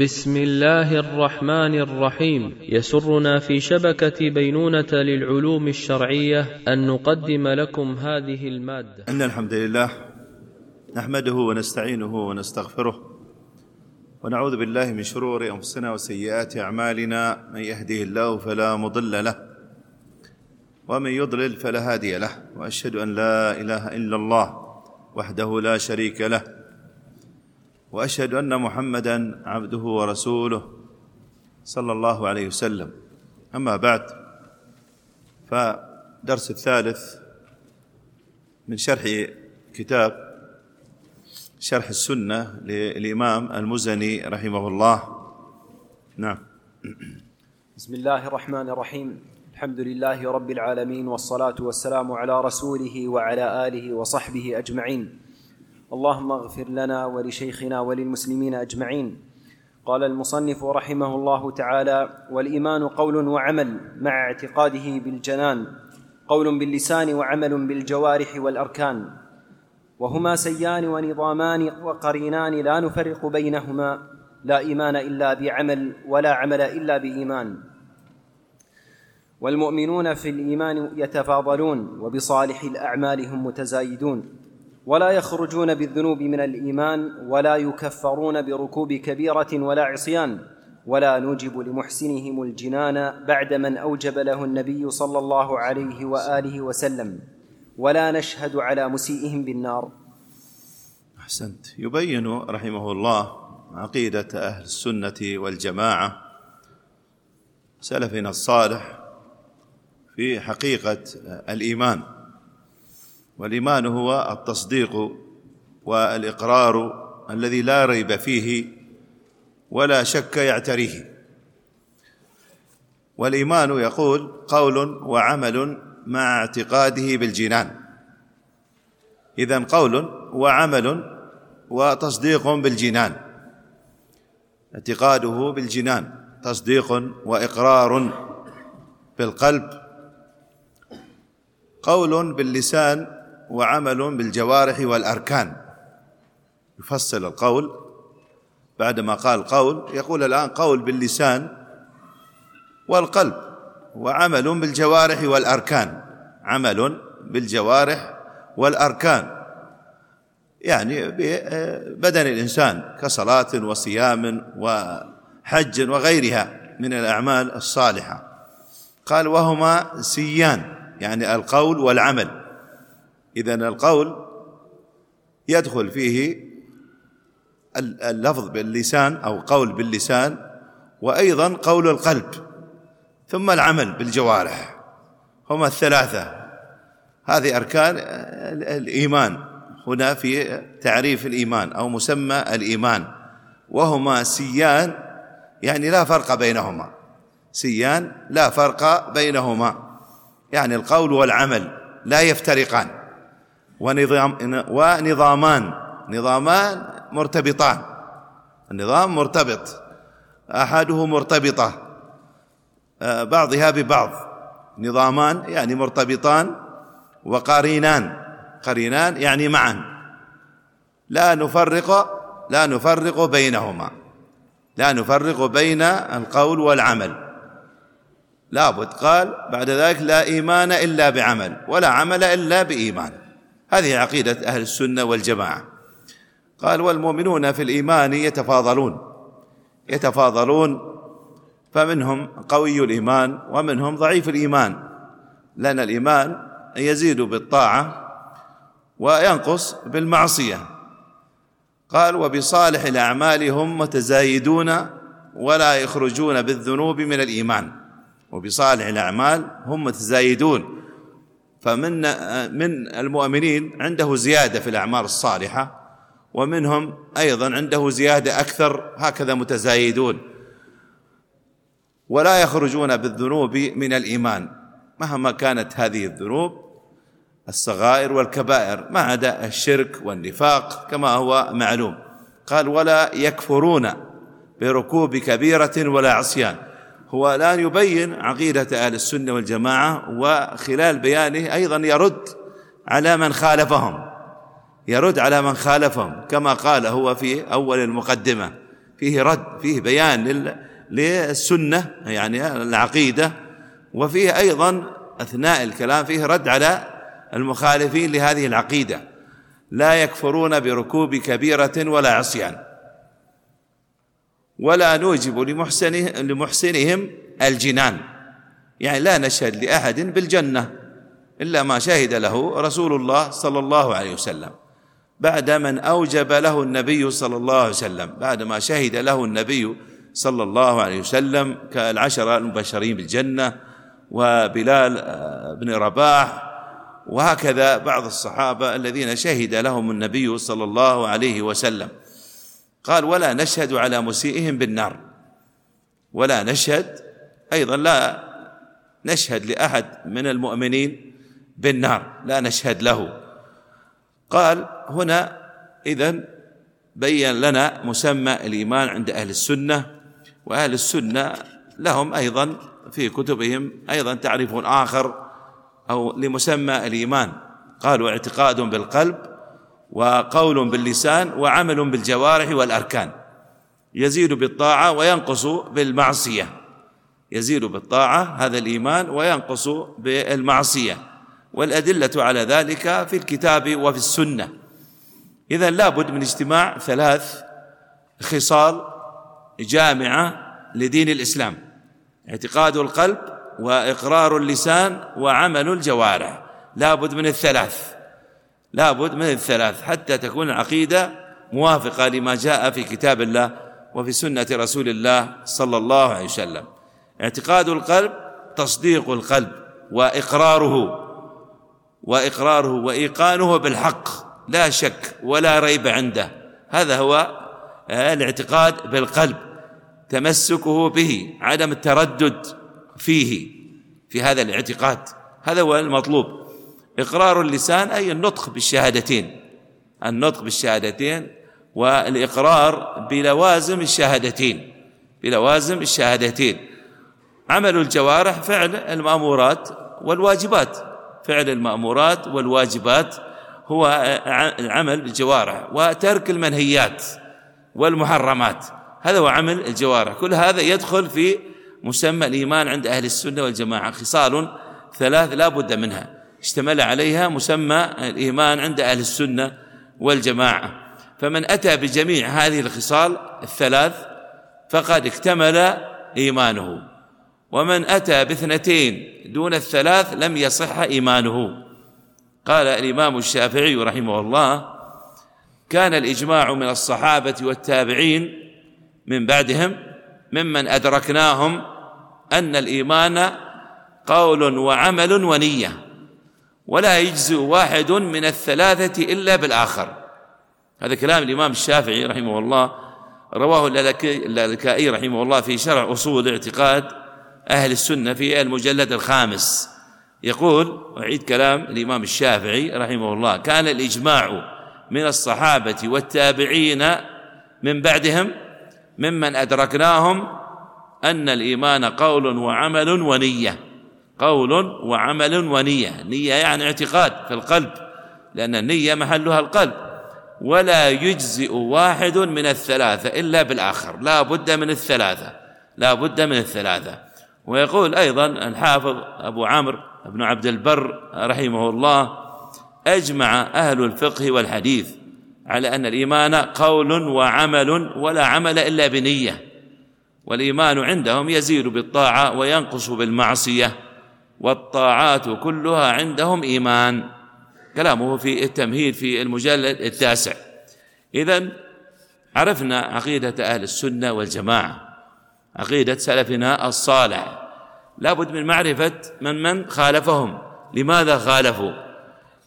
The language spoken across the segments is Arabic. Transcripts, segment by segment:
بسم الله الرحمن الرحيم. يسرنا في شبكة بينونة للعلوم الشرعية أن نقدم لكم هذه المادة. إن الحمد لله نحمده ونستعينه ونستغفره ونعوذ بالله من شرور أنفسنا وسيئات أعمالنا. من يهده الله فلا مضل له ومن يضلل فلا هادي له. وأشهد أن لا إله إلا الله وحده لا شريك له وأشهد أن محمدا عبده ورسوله صلى الله عليه وسلم. أما بعد فدرس الثالث من شرح كتاب شرح السنة للإمام المزني رحمه الله. نعم. بسم الله الرحمن الرحيم. الحمد لله رب العالمين والصلاة والسلام على رسوله وعلى آله وصحبه أجمعين. اللهم اغفر لنا ولشيخنا وللمسلمين أجمعين. قال المصنف رحمه الله تعالى والإيمان قول وعمل مع اعتقاده بالجنان قول باللسان وعمل بالجوارح والأركان. وهما سيان ونظامان وقرينان لا نفرق بينهما لا إيمان إلا بعمل ولا عمل إلا بإيمان. والمؤمنون في الإيمان يتفاضلون وبصالح الأعمال هم متزايدون. ولا يخرجون بالذنوب من الإيمان ولا يكفرون بركوب كبيرة ولا عصيان ولا نوجب لمحسنهم الجنان بعد من أوجب له النبي صلى الله عليه وآله وسلم. ولا نشهد على مسيئهم بالنار. أحسنت. يبين رحمه الله عقيدة أهل السنة والجماعة. سلفنا الصالح في حقيقة الإيمان. والإيمان هو التصديق والإقرار الذي لا ريب فيه ولا شك يعتريه. والإيمان يقول قول وعمل مع اعتقاده بالجنان. إذا قول وعمل وتصديق بالجنان. اعتقاده بالجنان تصديق وإقرار بالقلب. قول باللسان وعمل بالجوارح والأركان. يفصل القول بعدما قال قول يقول الآن قول باللسان والقلب وعمل بالجوارح والأركان. عمل بالجوارح والأركان. يعني بدن الإنسان كصلاة وصيام وحج وغيرها من الأعمال الصالحة. قال وهما سيان يعني القول والعمل. اذا القول يدخل فيه اللفظ باللسان أو قول باللسان وأيضا قول القلب ثم العمل بالجوارح. هما الثلاثة. هذه أركان الإيمان. هنا في تعريف الإيمان أو مسمى الإيمان. وهما سيان يعني لا فرق بينهما. سيان لا فرق بينهما. يعني القول والعمل لا يفترقان. ونظام ونظامان. نظامان مرتبطان. النظام مرتبط. احده مرتبطة. آه، بعضها ببعض. نظامان يعني مرتبطان وقرينان. قرينان يعني معا. لا نفرق لا نفرق بينهما. لا نفرق بين القول والعمل. لابد قال بعد ذلك لا إيمان إلا بعمل ولا عمل إلا بإيمان. هذه عقيدة أهل السنة والجماعة. قال والمؤمنون في الإيمان يتفاضلون. يتفاضلون فمنهم قوي الإيمان ومنهم ضعيف الإيمان. لأن الإيمان يزيد بالطاعة وينقص بالمعصية. قال وبصالح الأعمال هم متزايدون ولا يخرجون بالذنوب من الإيمان. وبصالح الأعمال هم متزايدون. فمن من المؤمنين عنده زيادة في الأعمال الصالحة ومنهم أيضا عنده زيادة أكثر هكذا متزايدون. ولا يخرجون بالذنوب من الإيمان. مهما كانت هذه الذنوب الصغائر والكبائر ما عدا الشرك والنفاق كما هو معلوم. قال ولا يكفرون بركوب كبيرة ولا عصيان. هو الآن يبين عقيدة أهل السنة والجماعة وخلال بيانه أيضا يرد على من خالفهم يرد على من خالفهم كما قال هو في أول المقدمة. فيه رد فيه بيان للسنة يعني العقيدة وفيه أيضا أثناء الكلام فيه رد على المخالفين لهذه العقيدة. لا يكفرون بركوب كبيرة ولا عصيان. ولا نوجب لمحسنه لمحسنهم الجنان. يعني لا نشهد لأحد بالجنة إلا ما شهد له رسول الله صلى الله عليه وسلم. بعد من أوجب له النبي صلى الله عليه وسلم. بعد ما شهد له النبي صلى الله عليه وسلم كالعشرة المبشرين بالجنة وبلال آه، بن رباح. وهكذا بعض الصحابة الذين شهد لهم النبي صلى الله عليه وسلم. قال ولا نشهد على مسيئهم بالنار. ولا نشهد أيضا لا نشهد لأحد من المؤمنين بالنار لا نشهد له. قال هنا إذن بين لنا مسمى الإيمان عند أهل السنة وأهل السنة لهم أيضا في كتبهم أيضا تعريف آخر أو لمسمى الإيمان. قالوا اعتقاد بالقلب وقول باللسان وعمل بالجوارح والأركان. يزيد بالطاعة وينقص بالمعصية. يزيد بالطاعة هذا الإيمان وينقص بالمعصية. والأدلة على ذلك في الكتاب وفي السنة. إذا لابد من اجتماع ثلاث خصال جامعة لدين الإسلام. اعتقاد القلب وإقرار اللسان وعمل الجوارح. لابد من الثلاث. لابد من الثلاث حتى تكون العقيدة موافقة لما جاء في كتاب الله وفي سنة رسول الله صلى الله عليه وسلم. اعتقاد القلب تصديق القلب وإقراره وإقراره وإيقانه بالحق لا شك ولا ريب عنده. هذا هو الاعتقاد بالقلب تمسكه به عدم التردد فيه في هذا الاعتقاد. هذا هو المطلوب. إقرار اللسان أي النطق بالشهادتين. النطق بالشهادتين والإقرار بلوازم الشهادتين. بلوازم الشهادتين. عمل الجوارح فعل المأمورات والواجبات. فعل المأمورات والواجبات هو العمل بالجوارح وترك المنهيات والمحرمات. هذا هو عمل الجوارح. كل هذا يدخل في مسمى الإيمان عند أهل السنة والجماعة. خصال ثلاث لا بد منها. اشتمل عليها مسمى الإيمان عند أهل السنة والجماعة. فمن أتى بجميع هذه الخصال الثلاث فقد اكتمل إيمانه. ومن أتى باثنتين دون الثلاث لم يصح إيمانه. قال الإمام الشافعي رحمه الله كان الإجماع من الصحابة والتابعين من بعدهم ممن أدركناهم أن الإيمان قول وعمل ونية. ولا يجزئ واحد من الثلاثة إلا بالآخر. هذا كلام الإمام الشافعي رحمه الله رواه اللالكائي رحمه الله في شرع أصول اعتقاد أهل السنة في المجلد الخامس. يقول أعيد كلام الإمام الشافعي رحمه الله كان الإجماع من الصحابة والتابعين من بعدهم ممن أدركناهم أن الإيمان قول وعمل ونية. قول وعمل ونية. نية يعني اعتقاد في القلب لأن النية محلها القلب. ولا يجزئ واحد من الثلاثة إلا بالآخر. لا بد من الثلاثة. لا بد من الثلاثة. ويقول أيضا الحافظ أبو عمرو بن عبد البر رحمه الله أجمع أهل الفقه والحديث على أن الإيمان قول وعمل ولا عمل إلا بنية. والإيمان عندهم يزيد بالطاعة وينقص بالمعصية. والطاعات كلها عندهم إيمان. كلامه في التمهيد في المجلد التاسع. إذا عرفنا عقيدة أهل السنة والجماعة. عقيدة سلفنا الصالح. لابد من معرفة من من خالفهم. لماذا خالفوا؟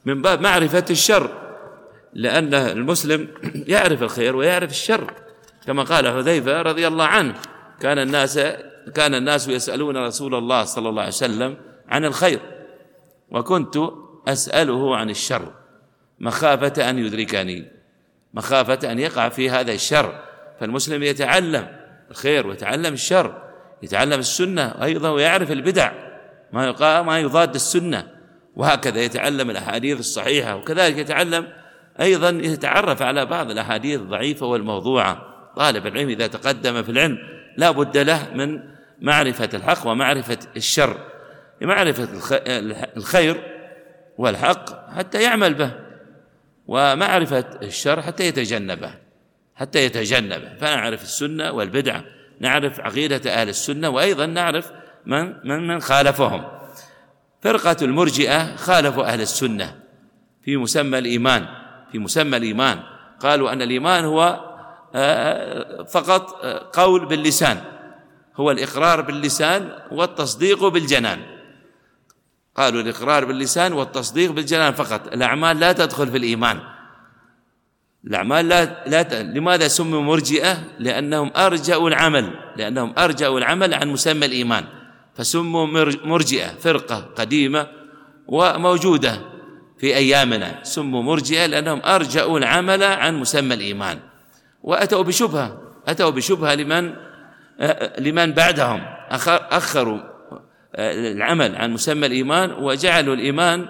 من باب معرفة الشر. لأن المسلم يعرف الخير ويعرف الشر. كما قال حذيفة رضي الله عنه كان الناس كان الناس يسألون رسول الله صلى الله عليه وسلم عن الخير وكنت أسأله عن الشر مخافة أن يدركني مخافة أن يقع في هذا الشر. فالمسلم يتعلم الخير ويتعلم الشر يتعلم السنة أيضا ويعرف البدع ما ما يضاد السنة. وهكذا يتعلم الأحاديث الصحيحة وكذلك يتعلم أيضا يتعرف على بعض الأحاديث الضعيفة والموضوعة. طالب العلم إذا تقدم في العلم لا بد له من معرفة الحق ومعرفة الشر. معرفة الخير والحق حتى يعمل به ومعرفة الشر حتى يتجنبه حتى يتجنبه. فنعرف السنة والبدعة نعرف عقيدة أهل السنة وأيضا نعرف من من من خالفهم. فرقة المرجئة خالفوا أهل السنة في مسمى الإيمان في مسمى الإيمان. قالوا أن الإيمان هو آه، فقط آه، قول باللسان هو الإقرار باللسان والتصديق بالجنان. قالوا الإقرار باللسان والتصديق بالجنان فقط. الأعمال لا تدخل في الإيمان. الأعمال لا, لا ت... لماذا سموا مرجئة؟ لأنهم أرجأوا العمل. لأنهم أرجأوا العمل عن مسمى الإيمان. فسموا مرجئة فرقة قديمة وموجودة في أيامنا. سموا مرجئة لأنهم أرجأوا العمل عن مسمى الإيمان. وأتوا بشبهة. أتوا بشبهة لمن؟ لمن بعدهم. أخروا العمل عن مسمى الإيمان وجعلوا الإيمان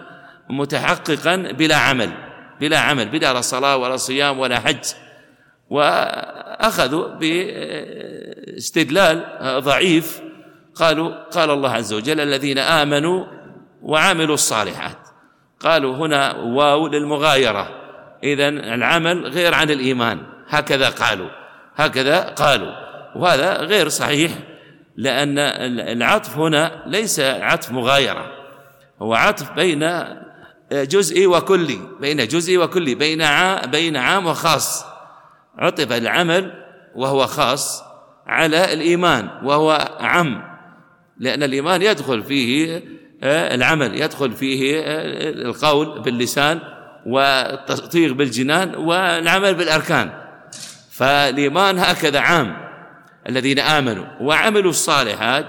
متحققا بلا عمل بلا عمل بلا لا صلاة ولا صيام ولا حج. وأخذوا باستدلال ضعيف. قالوا قال الله عز وجل الذين آمنوا وعملوا الصالحات. قالوا هنا واو للمغايرة. إذا العمل غير عن الإيمان. هكذا قالوا هكذا قالوا. وهذا غير صحيح. لأن العطف هنا ليس عطف مغايرة. هو عطف بين جزئي وكلي بين جزئي وكلي بين عام بين عام وخاص. عطف العمل وهو خاص على الإيمان وهو عم لأن الإيمان يدخل فيه آه، العمل يدخل فيه آه، القول باللسان والتصديق بالجنان والعمل بالأركان. فالإيمان هكذا عام. الذين آمنوا وعملوا الصالحات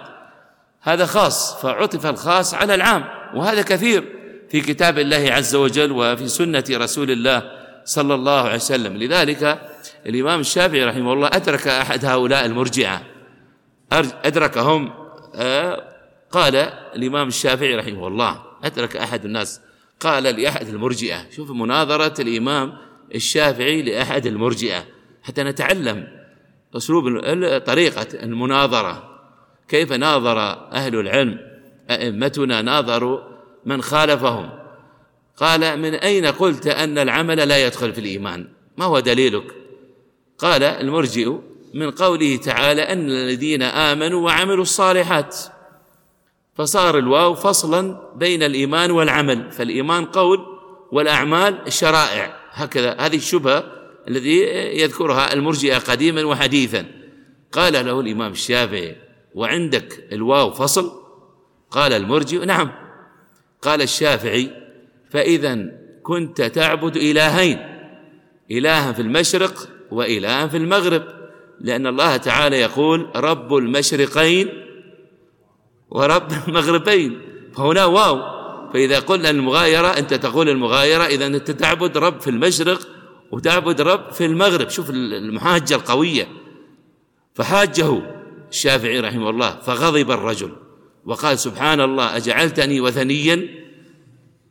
هذا خاص فعطف الخاص على العام وهذا كثير في كتاب الله عز وجل وفي سنة رسول الله صلى الله عليه وسلم. لذلك الإمام الشافعي رحمه الله أدرك أحد هؤلاء المرجعة. أدركهم آه، قال الإمام الشافعي رحمه الله أدرك أحد الناس قال لأحد المرجئة. شوف مناظرة الإمام الشافعي لأحد المرجئة حتى نتعلم أسلوب طريقة المناظرة. كيف ناظر أهل العلم؟ أئمتنا ناظروا من خالفهم. قال من أين قلت أن العمل لا يدخل في الإيمان؟ ما هو دليلك؟ قال المرجئ من قوله تعالى أن الذين آمنوا وعملوا الصالحات. فصار الواو فصلا بين الإيمان والعمل. فالإيمان قول والأعمال شرائع. هكذا هذه الشبهة الذي يذكرها المرجئة قديما وحديثا. قال له الإمام الشافعي وعندك الواو فصل؟ قال المرجئ نعم. قال الشافعي فإذا كنت تعبد إلهين إلها في المشرق وإلها في المغرب لأن الله تعالى يقول رب المشرقين ورب المغربين فهنا واو. فإذا قلنا المغايرة أنت تقول المغايرة إذا أنت تعبد رب في المشرق وتعبد رب في المغرب. شوف المحاجة القوية. فحاجه الشافعي رحمه الله فغضب الرجل وقال سبحان الله أجعلتني وثنيا؟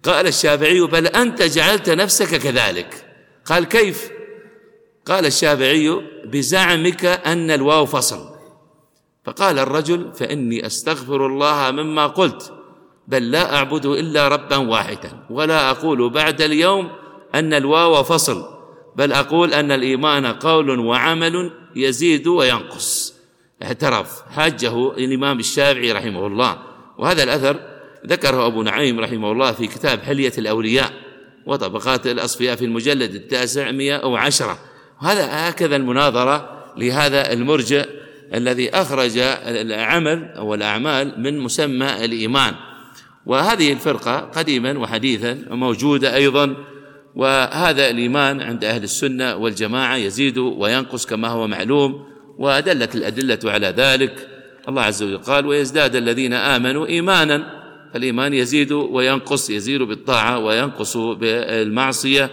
قال الشافعي بل أنت جعلت نفسك كذلك. قال كيف؟ قال الشافعي بزعمك أن الواو فصل. فقال الرجل فإني أستغفر الله مما قلت بل لا أعبد إلا ربا واحدا. ولا أقول بعد اليوم أن الواو فصل. بل أقول أن الإيمان قول وعمل يزيد وينقص. اعترف. حاجة الإمام الشافعي رحمه الله. وهذا الأثر ذكره أبو نعيم رحمه الله في كتاب حلية الأولياء وطبقات الأصفياء في المجلد التاسع مئة وعشرة. هذا هكذا المناظرة لهذا المرجع الذي أخرج العمل أو الأعمال من مسمى الإيمان. وهذه الفرقة قديما وحديثا موجودة أيضا وهذا الإيمان عند أهل السنة والجماعة يزيد وينقص كما هو معلوم ودلت الأدلة على ذلك. الله عز وجل قال ويزداد الذين آمنوا إيمانا فالإيمان يزيد وينقص يزيد بالطاعة وينقص بالمعصية.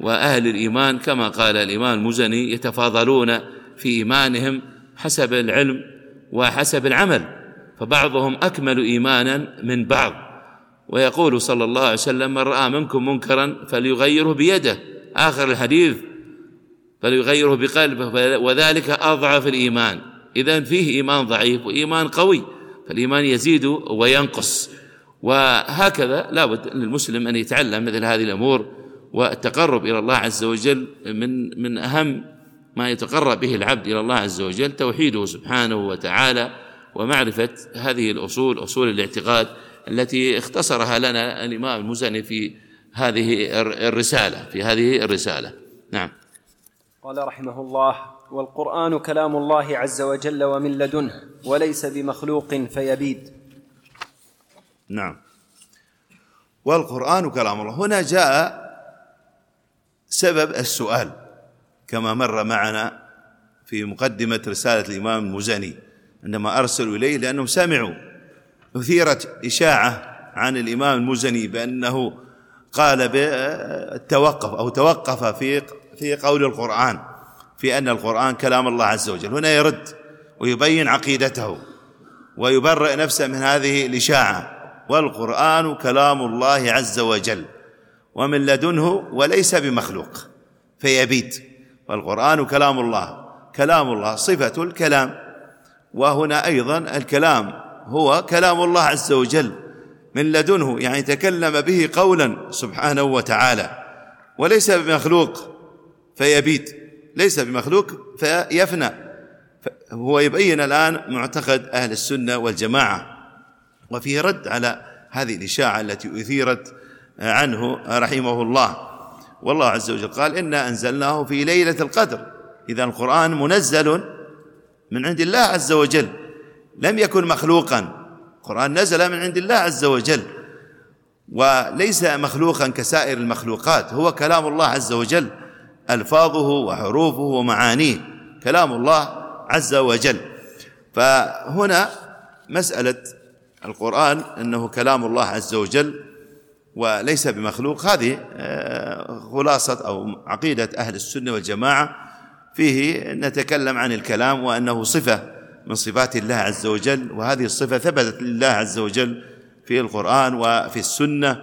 وأهل الإيمان كما قال الإمام المزني يتفاضلون في إيمانهم حسب العلم وحسب العمل فبعضهم أكمل إيمانا من بعض. ويقول صلى الله عليه وسلم من رأى منكم منكرا فليغيره بيده. آخر الحديث فليغيره بقلبه وذلك أضعف الإيمان. إذا فيه إيمان ضعيف وإيمان قوي فالإيمان يزيد وينقص. وهكذا لابد للمسلم أن يتعلم مثل هذه الأمور والتقرب إلى الله عز وجل من من أهم ما يتقرب به العبد إلى الله عز وجل توحيده سبحانه وتعالى ومعرفة هذه الأصول أصول الاعتقاد التي اختصرها لنا الإمام المزني في هذه الرسالة في هذه الرسالة. نعم. قال رحمه الله والقرآن كلام الله عز وجل ومن لدنه وليس بمخلوق فيبيد. نعم. والقرآن كلام الله. هنا جاء سبب السؤال كما مر معنا في مقدمة رسالة الإمام المزني عندما أرسلوا إليه لأنهم سمعوا. أثيرت إشاعة عن الإمام المزني بأنه قال بالتوقف أو توقف في في قول القرآن في أن القرآن كلام الله عز وجل. هنا يرد ويبين عقيدته ويبرئ نفسه من هذه الإشاعة. والقرآن كلام الله عز وجل ومن لدنه وليس بمخلوق فيبيد والقرآن كلام الله كلام الله صفة الكلام. وهنا أيضا الكلام هو كلام الله عز وجل من لدنه يعني تكلم به قولا سبحانه وتعالى. وليس بمخلوق فيبيد ليس بمخلوق فيفنى. هو يبين الآن معتقد أهل السنة والجماعة. وفيه رد على هذه الإشاعة التي أثيرت عنه رحمه الله. والله عز وجل قال إنا أنزلناه في ليلة القدر. إذا القرآن منزل من عند الله عز وجل. لم يكن مخلوقا. القرآن نزل من عند الله عز وجل وليس مخلوقا كسائر المخلوقات هو كلام الله عز وجل ألفاظه وحروفه ومعانيه كلام الله عز وجل. فهنا مسألة القرآن أنه كلام الله عز وجل وليس بمخلوق. هذه آه، خلاصة أو عقيدة أهل السنة والجماعة فيه نتكلم عن الكلام وأنه صفة من صفات الله عز وجل وهذه الصفة ثبتت لله عز وجل في القرآن وفي السنة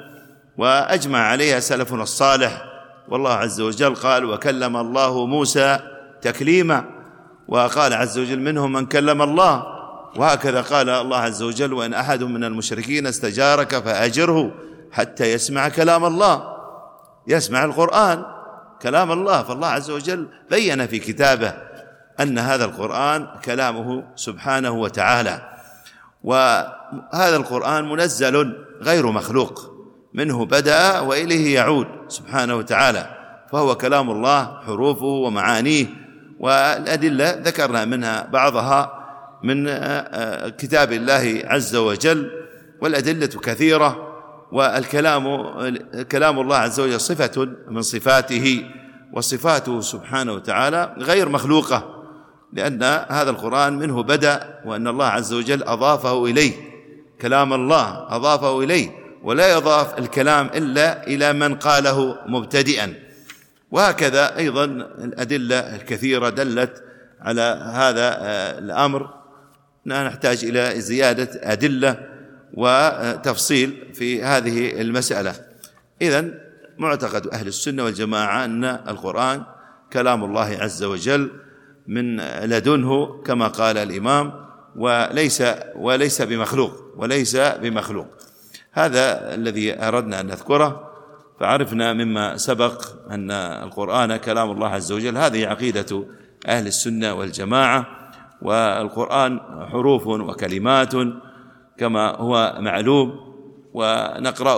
وأجمع عليها سلفنا الصالح. والله عز وجل قال وكلم الله موسى تكليما وقال عز وجل منهم من كلم الله وهكذا قال الله عز وجل وإن أحد من المشركين استجارك فأجره حتى يسمع كلام الله يسمع القرآن كلام الله. فالله عز وجل بين في كتابه. أن هذا القرآن كلامه سبحانه وتعالى. وهذا القرآن منزل غير مخلوق. منه بدأ وإليه يعود سبحانه وتعالى. فهو كلام الله حروفه ومعانيه. والأدلة ذكرنا منها بعضها من كتاب الله عز وجل والأدلة كثيرة. والكلام كلام الله عز وجل صفة من صفاته وصفاته سبحانه وتعالى غير مخلوقة. لأن هذا القرآن منه بدأ وأن الله عز وجل أضافه إليه. كلام الله أضافه إليه ولا يضاف الكلام إلا إلى من قاله مبتدئا. وهكذا أيضا الأدلة الكثيرة دلت على هذا الأمر. نحتاج إلى زيادة أدلة وتفصيل في هذه المسألة. إذا معتقد أهل السنة والجماعة أن القرآن كلام الله عز وجل من لدنه كما قال الإمام وليس وليس بمخلوق وليس بمخلوق. هذا الذي أردنا أن نذكره فعرفنا مما سبق أن القرآن كلام الله عز وجل. هذه عقيدة أهل السنة والجماعة والقرآن حروف وكلمات كما هو معلوم. ونقرأ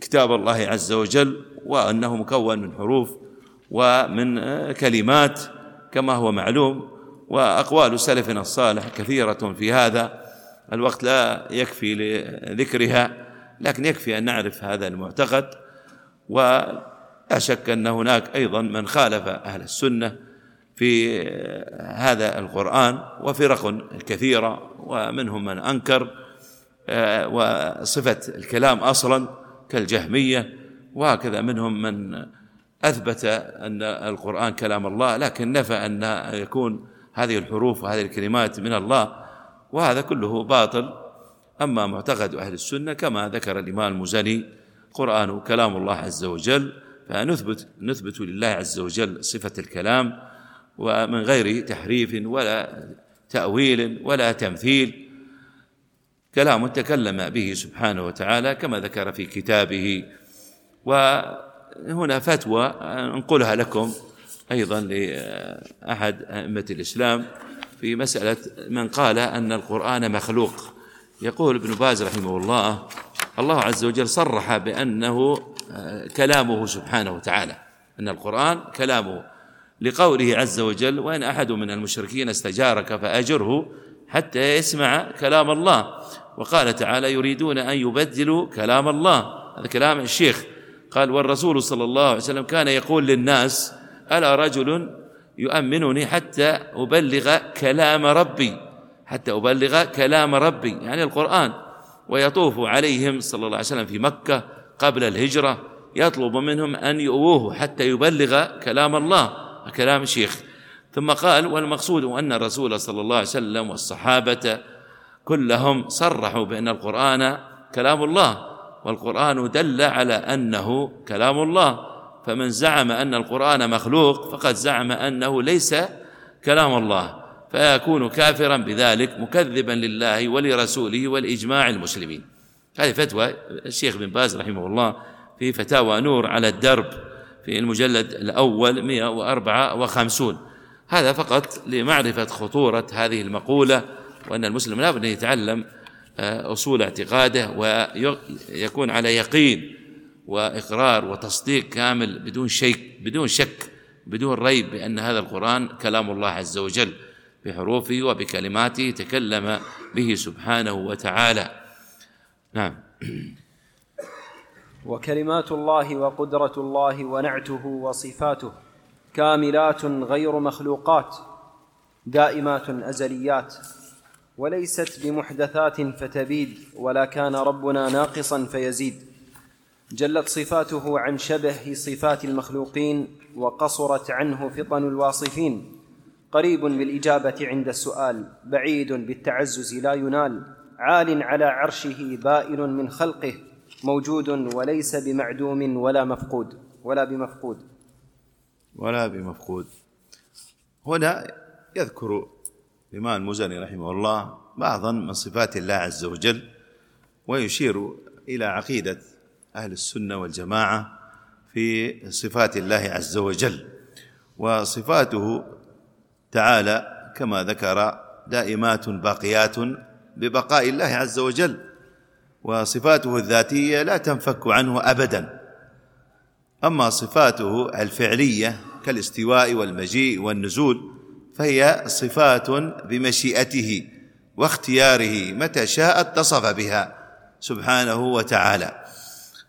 كتاب الله عز وجل وأنه مكون من حروف ومن كلمات كما هو معلوم وأقوال سلفنا الصالح كثيرة في هذا. الوقت لا يكفي لذكرها لكن يكفي أن نعرف هذا المعتقد. ولا شك أن هناك أيضا من خالف أهل السنة في هذا القرآن وفرق كثيرة ومنهم من أنكر آه، وصفة الكلام أصلا كالجهمية وهكذا منهم من أثبت أن القرآن كلام الله لكن نفى أن يكون هذه الحروف وهذه الكلمات من الله وهذا كله باطل. أما معتقد أهل السنة كما ذكر الإمام المزني قرآن كلام الله عز وجل فنثبت نثبت لله عز وجل صفة الكلام ومن غير تحريف ولا تأويل ولا تمثيل. كلام تكلم به سبحانه وتعالى كما ذكر في كتابه وهنا فتوى انقلها لكم أيضا لأحد أئمة الإسلام في مسألة من قال أن القرآن مخلوق. يقول ابن باز رحمه الله الله عز وجل صرح بأنه كلامه سبحانه وتعالى. أن القرآن كلامه لقوله عز وجل وإن أحد من المشركين استجارك فأجره حتى يسمع كلام الله. وقال تعالى يريدون أن يبدلوا كلام الله. هذا كلام الشيخ قال والرسول صلى الله عليه وسلم كان يقول للناس ألا رجل يؤمنني حتى أبلغ كلام ربي؟ حتى أبلغ كلام ربي يعني القرآن. ويطوف عليهم صلى الله عليه وسلم في مكة قبل الهجرة. يطلب منهم أن يؤوه حتى يبلغ كلام الله كلام الشيخ ثم قال والمقصود أن الرسول صلى الله عليه وسلم والصحابة كلهم صرحوا بأن القرآن كلام الله. والقرآن دل على أنه كلام الله. فمن زعم أن القرآن مخلوق فقد زعم أنه ليس كلام الله. فيكون كافرا بذلك مكذبا لله ولرسوله ولاجماع المسلمين. هذه فتوى الشيخ بن باز رحمه الله في فتاوى نور على الدرب في المجلد الأول 154 هذا فقط لمعرفة خطورة هذه المقولة وأن المسلم لا بد أن يتعلم آه، أصول اعتقاده ويكون على يقين وإقرار وتصديق كامل بدون شيء بدون شك بدون ريب بأن هذا القرآن كلام الله عز وجل بحروفه وبكلماته تكلم به سبحانه وتعالى. نعم. وكلمات الله وقدرة الله ونعته وصفاته كاملات غير مخلوقات دائمات أزليات. وليست بمحدثات فتبيد ولا كان ربنا ناقصا فيزيد. جلت صفاته عن شبه صفات المخلوقين وقصرت عنه فطن الواصفين. قريب بالإجابة عند السؤال بعيد بالتعزز لا ينال. عال على عرشه بائن من خلقه موجود وليس بمعدوم ولا مفقود. ولا بمفقود. ولا بمفقود. هنا يذكر الإمام المزني رحمه الله بعضا من صفات الله عز وجل ويشير إلى عقيدة أهل السنة والجماعة في صفات الله عز وجل وصفاته تعالى كما ذكر دائمات باقيات ببقاء الله عز وجل وصفاته الذاتية لا تنفك عنه ابدا. أما صفاته الفعلية كالاستواء والمجيء والنزول فهي صفات بمشيئته واختياره متى شاء اتصف بها سبحانه وتعالى.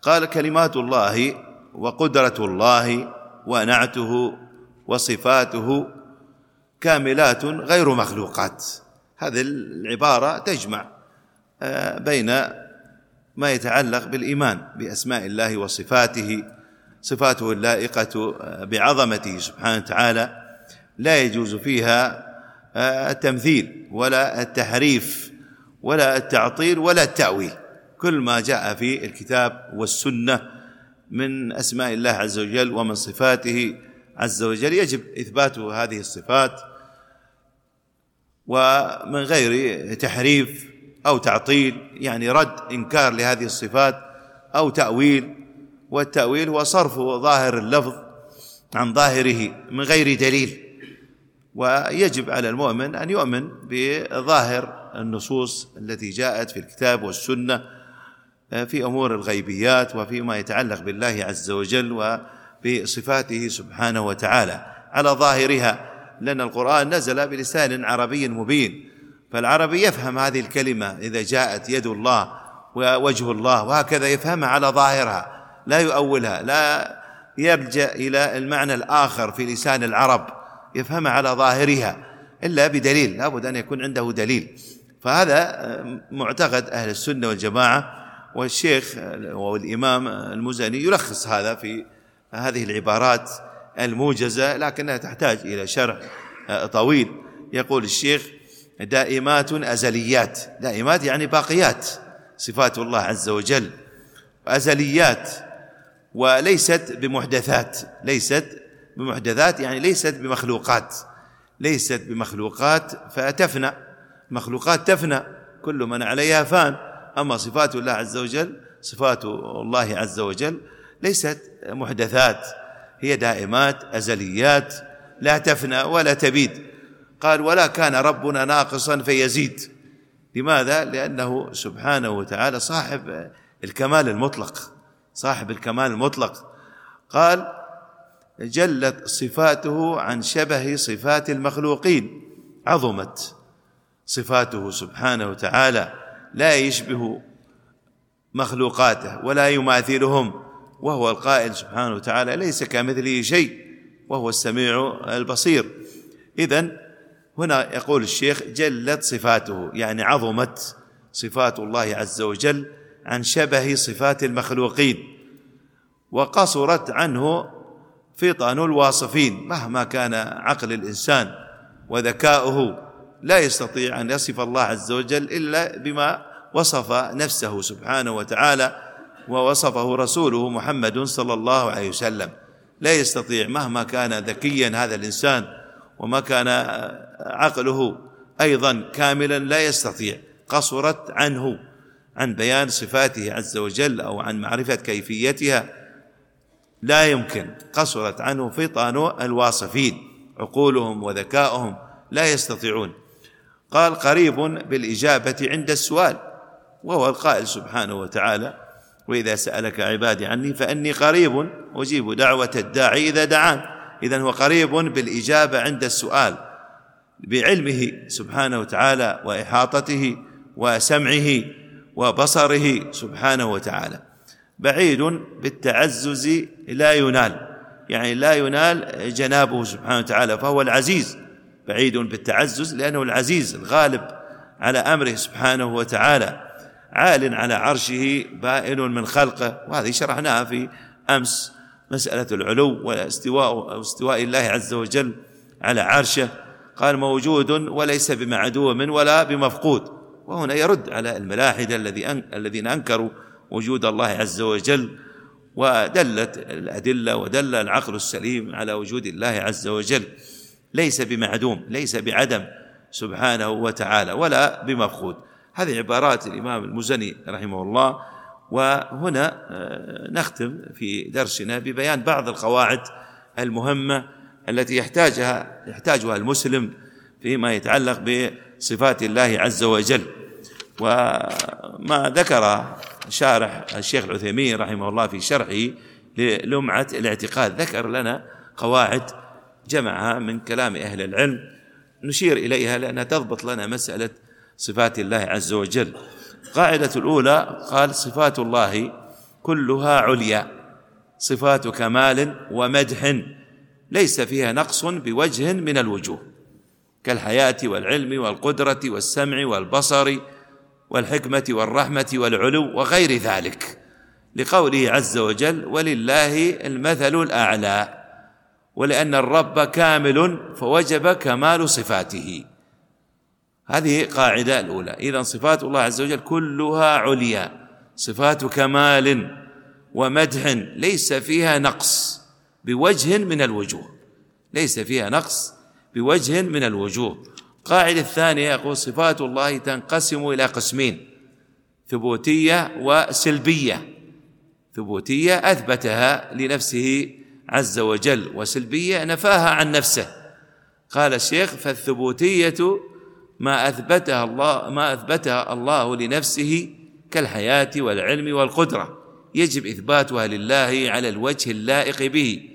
قال كلمات الله وقدرة الله ونعته وصفاته كاملات غير مخلوقات. هذه العبارة تجمع آه، بين ما يتعلق بالإيمان بأسماء الله وصفاته صفاته اللائقة بعظمته سبحانه وتعالى لا يجوز فيها آه، التمثيل ولا التحريف ولا التعطيل ولا التأويل. كل ما جاء في الكتاب والسنة من أسماء الله عز وجل ومن صفاته عز وجل يجب إثبات هذه الصفات. ومن غير تحريف أو تعطيل يعني رد إنكار لهذه الصفات أو تأويل. والتأويل هو صرف ظاهر اللفظ عن ظاهره من غير دليل. ويجب على المؤمن أن يؤمن بظاهر النصوص التي جاءت في الكتاب والسنة في أمور الغيبيات وفيما يتعلق بالله عز وجل وبصفاته سبحانه وتعالى. على ظاهرها لأن القرآن نزل بلسان عربي مبين فالعربي يفهم هذه الكلمة إذا جاءت يد الله ووجه الله وهكذا يفهمها على ظاهرها لا يؤولها لا يلجا إلى المعنى الآخر في لسان العرب. يفهمها على ظاهرها إلا بدليل لابد أن يكون عنده دليل. فهذا معتقد أهل السنة والجماعة والشيخ والإمام المزني يلخص هذا في هذه العبارات الموجزة لكنها تحتاج إلى شرح طويل. يقول الشيخ دائمات أزليات. دائمات يعني باقيات صفات الله عز وجل. أزليات وليست بمحدثات ليست بمحدثات يعني ليست بمخلوقات. ليست بمخلوقات فتفنى مخلوقات تفنى. كل من عليها فان. أما صفات الله عز وجل صفات الله عز وجل ليست محدثات. هي دائمات أزليات. لا تفنى ولا تبيد. قال ولا كان ربنا ناقصا فيزيد. لماذا؟ لأنه سبحانه وتعالى صاحب الكمال المطلق. صاحب الكمال المطلق. قال جلت صفاته عن شبه صفات المخلوقين. عظمت صفاته سبحانه وتعالى. لا يشبه مخلوقاته ولا يماثلهم. وهو القائل سبحانه وتعالى ليس كمثله شيء. وهو السميع البصير. اذا هنا يقول الشيخ جلت صفاته يعني عظمت صفات الله عز وجل عن شبه صفات المخلوقين. وقصرت عنه فطن الواصفين مهما كان عقل الإنسان وذكاؤه لا يستطيع أن يصف الله عز وجل إلا بما وصف نفسه سبحانه وتعالى ووصفه رسوله محمد صلى الله عليه وسلم. لا يستطيع مهما كان ذكيا هذا الإنسان وما كان عقله أيضا كاملا لا يستطيع. قصرت عنه عن بيان صفاته عز وجل أو عن معرفة كيفيتها لا يمكن. قصرت عنه فطن الواصفين. عقولهم وذكاؤهم لا يستطيعون. قال قريب بالإجابة عند السؤال وهو القائل سبحانه وتعالى وإذا سألك عبادي عني فإني قريب أجيب دعوة الداعي إذا دعان. اذا هو قريب بالإجابة عند السؤال بعلمه سبحانه وتعالى وإحاطته وسمعه وبصره سبحانه وتعالى. بعيد بالتعزز لا ينال. يعني لا ينال جنابه سبحانه وتعالى فهو العزيز. بعيد بالتعزز لأنه العزيز الغالب على أمره سبحانه وتعالى. عال على عرشه بائن من خلقه. وهذه شرحناها في أمس مسألة العلو واستواء استواء الله عز وجل على عرشه. قال موجود وليس بمعدوم ولا بمفقود. وهنا يرد على الملاحدة الذي الذين أنكروا وجود الله عز وجل ودلت الأدلة ودل العقل السليم على وجود الله عز وجل. ليس بمعدوم ليس بعدم سبحانه وتعالى ولا بمفقود. هذه عبارات الإمام المزني رحمه الله وهنا آه، نختم في درسنا ببيان بعض القواعد المهمة التي يحتاجها يحتاجها المسلم فيما يتعلق بصفات الله عز وجل. وما ذكر شارح الشيخ العثيمين رحمه الله في شرحه للمعة الاعتقاد. ذكر لنا قواعد جمعها من كلام أهل العلم. نشير إليها لأنها تضبط لنا مسألة صفات الله عز وجل. قاعدة الأولى قال صفات الله كلها عليا. صفات كمال ومدح ليس فيها نقص بوجه من الوجوه. كالحياة والعلم والقدرة والسمع والبصر والحكمة والرحمة والعلو وغير ذلك. لقوله عز وجل ولله المثل الأعلى. ولأن الرب كامل فوجب كمال صفاته. هذه قاعدة الأولى. اذا صفات الله عز وجل كلها عليا. صفات كمال ومدح ليس فيها نقص بوجه من الوجوه. ليس فيها نقص بوجه من الوجوه. القاعدة الثانية يقول صفات الله تنقسم إلى قسمين ثبوتية وسلبية. ثبوتية أثبتها لنفسه عز وجل وسلبية نفاها عن نفسه. قال الشيخ فالثبوتية ما أثبتها الله ما أثبتها الله لنفسه كالحياة والعلم والقدرة. يجب إثباتها لله على الوجه اللائق به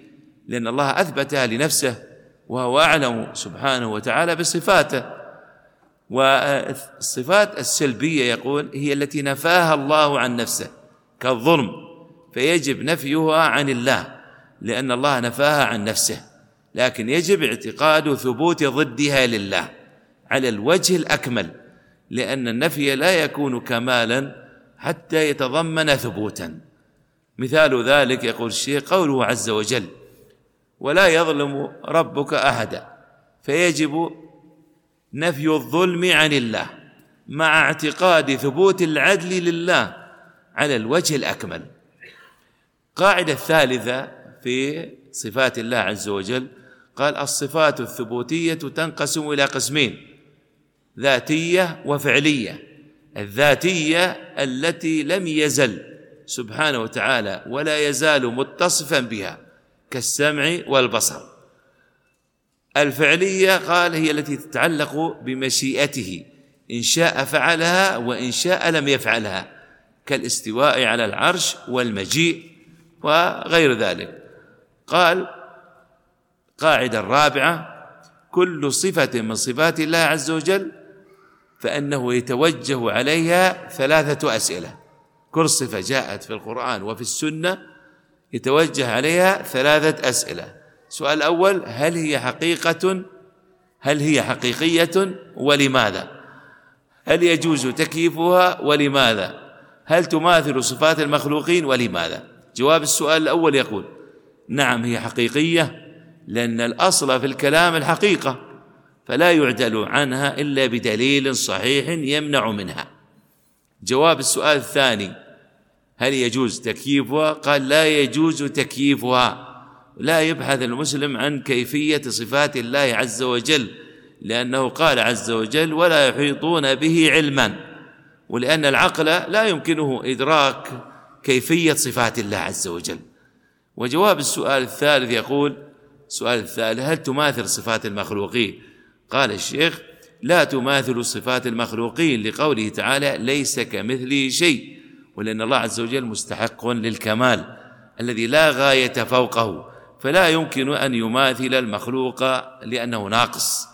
لأن الله أثبتها لنفسه وهو أعلم سبحانه وتعالى بصفاته. والصفات السلبية يقول هي التي نفاها الله عن نفسه كالظلم فيجب نفيها عن الله لأن الله نفاها عن نفسه لكن يجب اعتقاد ثبوت ضدها لله على الوجه الأكمل لأن النفي لا يكون كمالا حتى يتضمن ثبوتا. مثال ذلك يقول الشيخ قوله عز وجل ولا يظلم ربك أحدا. فيجب نفي الظلم عن الله مع اعتقاد ثبوت العدل لله على الوجه الأكمل. القاعدة الثالثة في صفات الله عز وجل قال الصفات الثبوتية تنقسم إلى قسمين ذاتية وفعلية. الذاتية التي لم يزل سبحانه وتعالى ولا يزال متصفا بها. كالسمع والبصر. الفعلية قال هي التي تتعلق بمشيئته. إن شاء فعلها وإن شاء لم يفعلها. كالاستواء على العرش والمجيء وغير ذلك. قال قاعدة الرابعة كل صفة من صفات الله عز وجل فإنه يتوجه عليها ثلاثة أسئلة. كل صفة جاءت في القرآن وفي السنة يتوجه عليها ثلاثة أسئلة. السؤال الأول هل هي حقيقة؟ هل هي حقيقية؟ ولماذا؟ هل يجوز تكييفها؟ ولماذا؟ هل تماثل صفات المخلوقين؟ ولماذا؟ جواب السؤال الأول يقول نعم هي حقيقية لأن الأصل في الكلام الحقيقة فلا يعدل عنها إلا بدليل صحيح يمنع منها. جواب السؤال الثاني هل يجوز تكييفها؟ قال لا يجوز تكييفها. لا يبحث المسلم عن كيفية صفات الله عز وجل لأنه قال عز وجل ولا يحيطون به علما ولأن العقل لا يمكنه إدراك كيفية صفات الله عز وجل. وجواب السؤال الثالث يقول السؤال الثالث هل تماثل صفات المخلوقين؟ قال الشيخ لا تماثل صفات المخلوقين لقوله تعالى ليس كمثله شيء ولأن الله عز وجل مستحق للكمال الذي لا غاية فوقه فلا يمكن أن يماثل المخلوق لأنه ناقص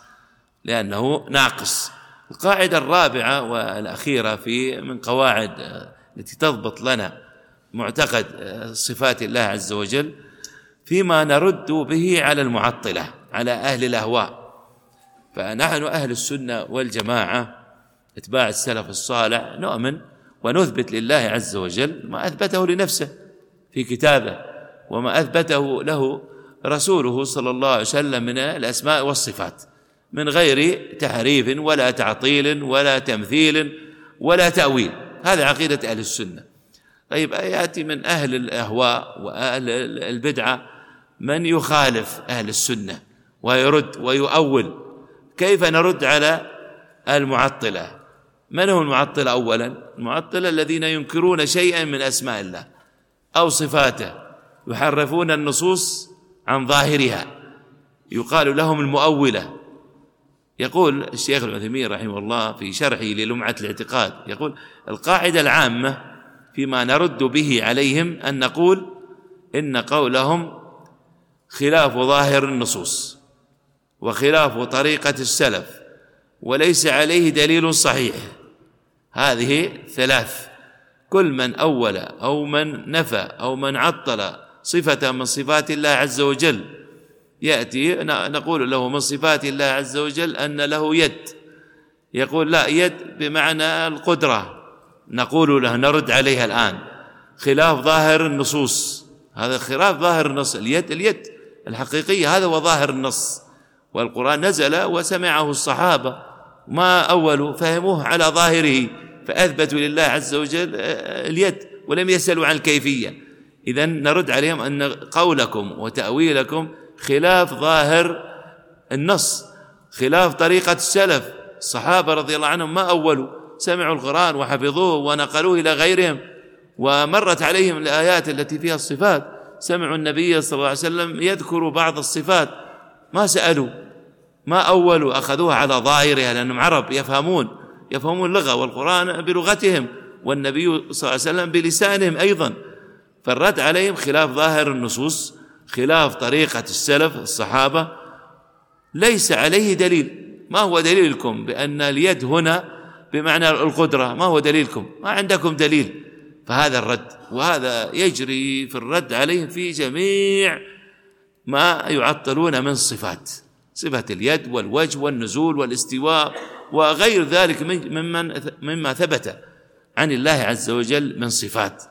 لأنه ناقص. القاعدة الرابعة والأخيرة في من قواعد التي تضبط لنا معتقد صفات الله عز وجل فيما نرد به على المعطلة على أهل الأهواء. فنحن أهل السنة والجماعة أتباع السلف الصالح نؤمن ونثبت لله عز وجل ما أثبته لنفسه في كتابه وما أثبته له رسوله صلى الله عليه وسلم من الأسماء والصفات من غير تحريف ولا تعطيل ولا تمثيل ولا تأويل. هذا عقيدة أهل السنة. طيب يأتي من أهل الأهواء وأهل البدعة من يخالف أهل السنة ويرد ويؤول؟ كيف نرد على المعطلة؟ من هم المعطلة أولا؟ المعطلة الذين ينكرون شيئا من أسماء الله أو صفاته يحرفون النصوص عن ظاهرها يقال لهم المؤولة. يقول الشيخ العثيمين رحمه الله في شرحه للمعة الاعتقاد يقول القاعدة العامة فيما نرد به عليهم أن نقول إن قولهم خلاف ظاهر النصوص وخلاف طريقة السلف وليس عليه دليل صحيح. هذه ثلاث. كل من أول أو من نفى أو من عطل صفة من صفات الله عز وجل يأتي نقول له من صفات الله عز وجل أن له يد. يقول لا يد بمعنى القدرة. نقول له نرد عليها الآن. خلاف ظاهر النصوص. هذا خلاف ظاهر النص. اليد اليد الحقيقية هذا هو ظاهر النص. والقرآن نزل وسمعه الصحابة. ما أولوا فهموه على ظاهره فأثبتوا لله عز وجل اليد ولم يسألوا عن الكيفية. إذا نرد عليهم أن قولكم وتأويلكم خلاف ظاهر النص خلاف طريقة السلف. الصحابة رضي الله عنهم ما أولوا سمعوا القرآن وحفظوه ونقلوه إلى غيرهم ومرت عليهم الآيات التي فيها الصفات. سمعوا النبي صلى الله عليه وسلم يذكر بعض الصفات. ما سألوا؟ ما أولوا أخذوها على ظاهرها لأنهم عرب يفهمون يفهمون اللغة والقرآن بلغتهم والنبي صلى الله عليه وسلم بلسانهم أيضا. فالرد عليهم خلاف ظاهر النصوص خلاف طريقة السلف الصحابة. ليس عليه دليل. ما هو دليلكم بأن اليد هنا بمعنى القدرة؟ ما هو دليلكم؟ ما عندكم دليل. فهذا الرد وهذا يجري في الرد عليهم في جميع ما يعطلون من صفات. صفة اليد والوجه والنزول والاستواء وغير ذلك ممن مما ثبت عن الله عز وجل من صفات.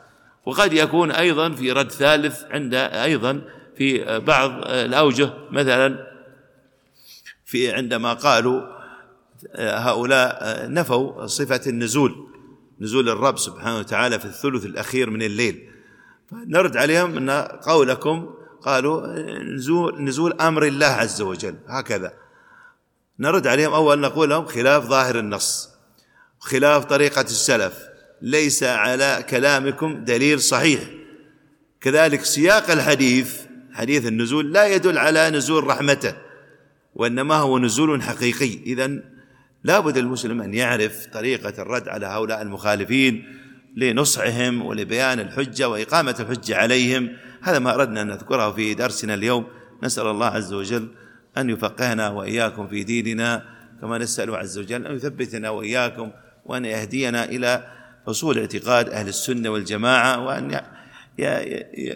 وقد يكون أيضا في رد ثالث عند أيضا في بعض الأوجه مثلا في عندما قالوا هؤلاء نفوا صفة النزول نزول الرب سبحانه وتعالى في الثلث الأخير من الليل. نرد عليهم أن قولكم قالوا نزول, نزول أمر الله عز وجل. هكذا. نرد عليهم أول نقول لهم خلاف ظاهر النص خلاف طريقة السلف. ليس على كلامكم دليل صحيح. كذلك سياق الحديث حديث النزول لا يدل على نزول رحمته وإنما هو نزول حقيقي. إذا لابد المسلم أن يعرف طريقة الرد على هؤلاء المخالفين لنصحهم ولبيان الحجة وإقامة الحجة عليهم. هذا ما أردنا أن نذكره في درسنا اليوم. نسأل الله عز وجل أن يفقهنا وإياكم في ديننا كما نسأل عز وجل أن يثبتنا وإياكم وأن يهدينا إلى أصول اعتقاد أهل السنة والجماعة وأن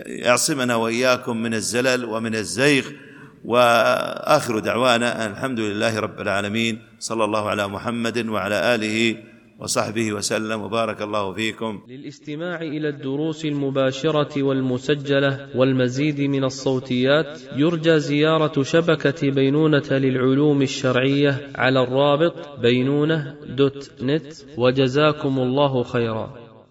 يعصمنا وإياكم من الزلل ومن الزيغ. وآخر دعوانا الحمد لله رب العالمين. صلى الله على محمد وعلى آله وصحبه وسلم وبارك الله فيكم. للاستماع إلى الدروس المباشرة والمسجلة والمزيد من الصوتيات يرجى زيارة شبكة بينونة للعلوم الشرعية على الرابط بينونة دوت نت وجزاكم الله خيرا.